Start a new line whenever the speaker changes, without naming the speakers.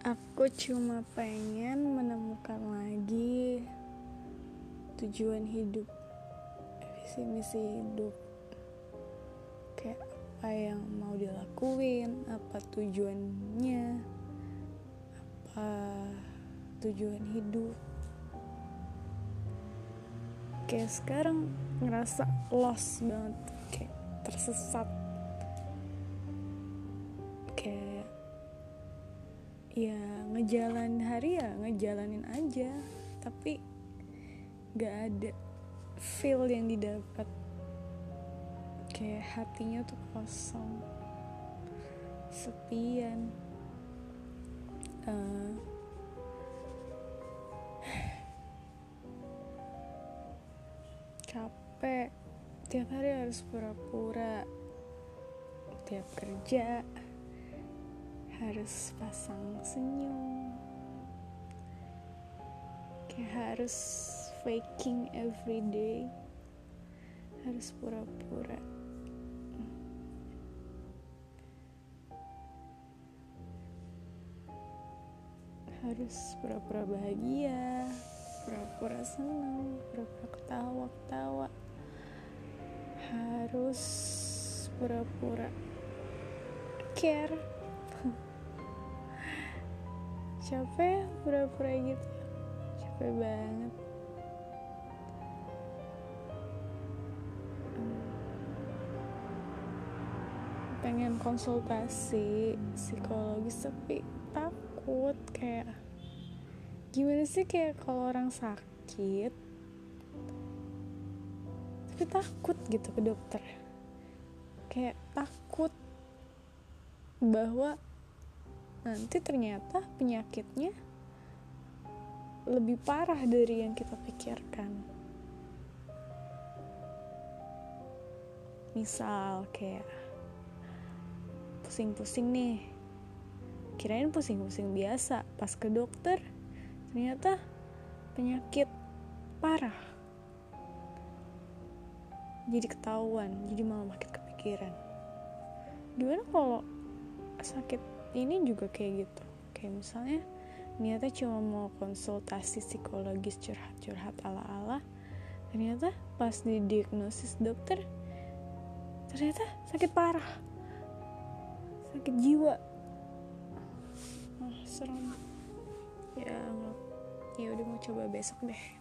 Aku cuma pengen menemukan lagi tujuan hidup, visi misi hidup, kayak apa yang mau dilakuin, apa tujuannya, apa tujuan hidup. Kayak sekarang ngerasa lost banget, kayak tersesat ya ngejalan hari ya ngejalanin aja tapi gak ada feel yang didapat. Kayak hatinya tuh kosong sepian. Uh, capek. Tiap hari harus pura-pura. Tiap kerja harus pasang senyum. Kayak harus faking every day. Harus pura-pura. Harus pura-pura bahagia pura-pura senang pura-pura ketawa-ketawa. Harus pura-pura care capek pura-pura gitu. Capek banget. Pengen konsultasi psikologis tapi takut kayak gimana sih kayak kalau orang sakit tapi takut gitu ke dokter. Kayak takut bahwa nanti ternyata penyakitnya lebih parah dari yang kita pikirkan. Misal kayak pusing-pusing nih, kirain pusing-pusing biasa, pas ke dokter ternyata penyakit parah. Jadi ketahuan, jadi malah makin kepikiran. Gimana kalau sakit ini juga kayak gitu. Kayak misalnya niatnya cuma mau konsultasi psikologis curhat-curhat ala-ala ternyata pas didiagnosis dokter ternyata sakit parah. Sakit jiwa. Oh, serem. Ya ya udah mau coba besok deh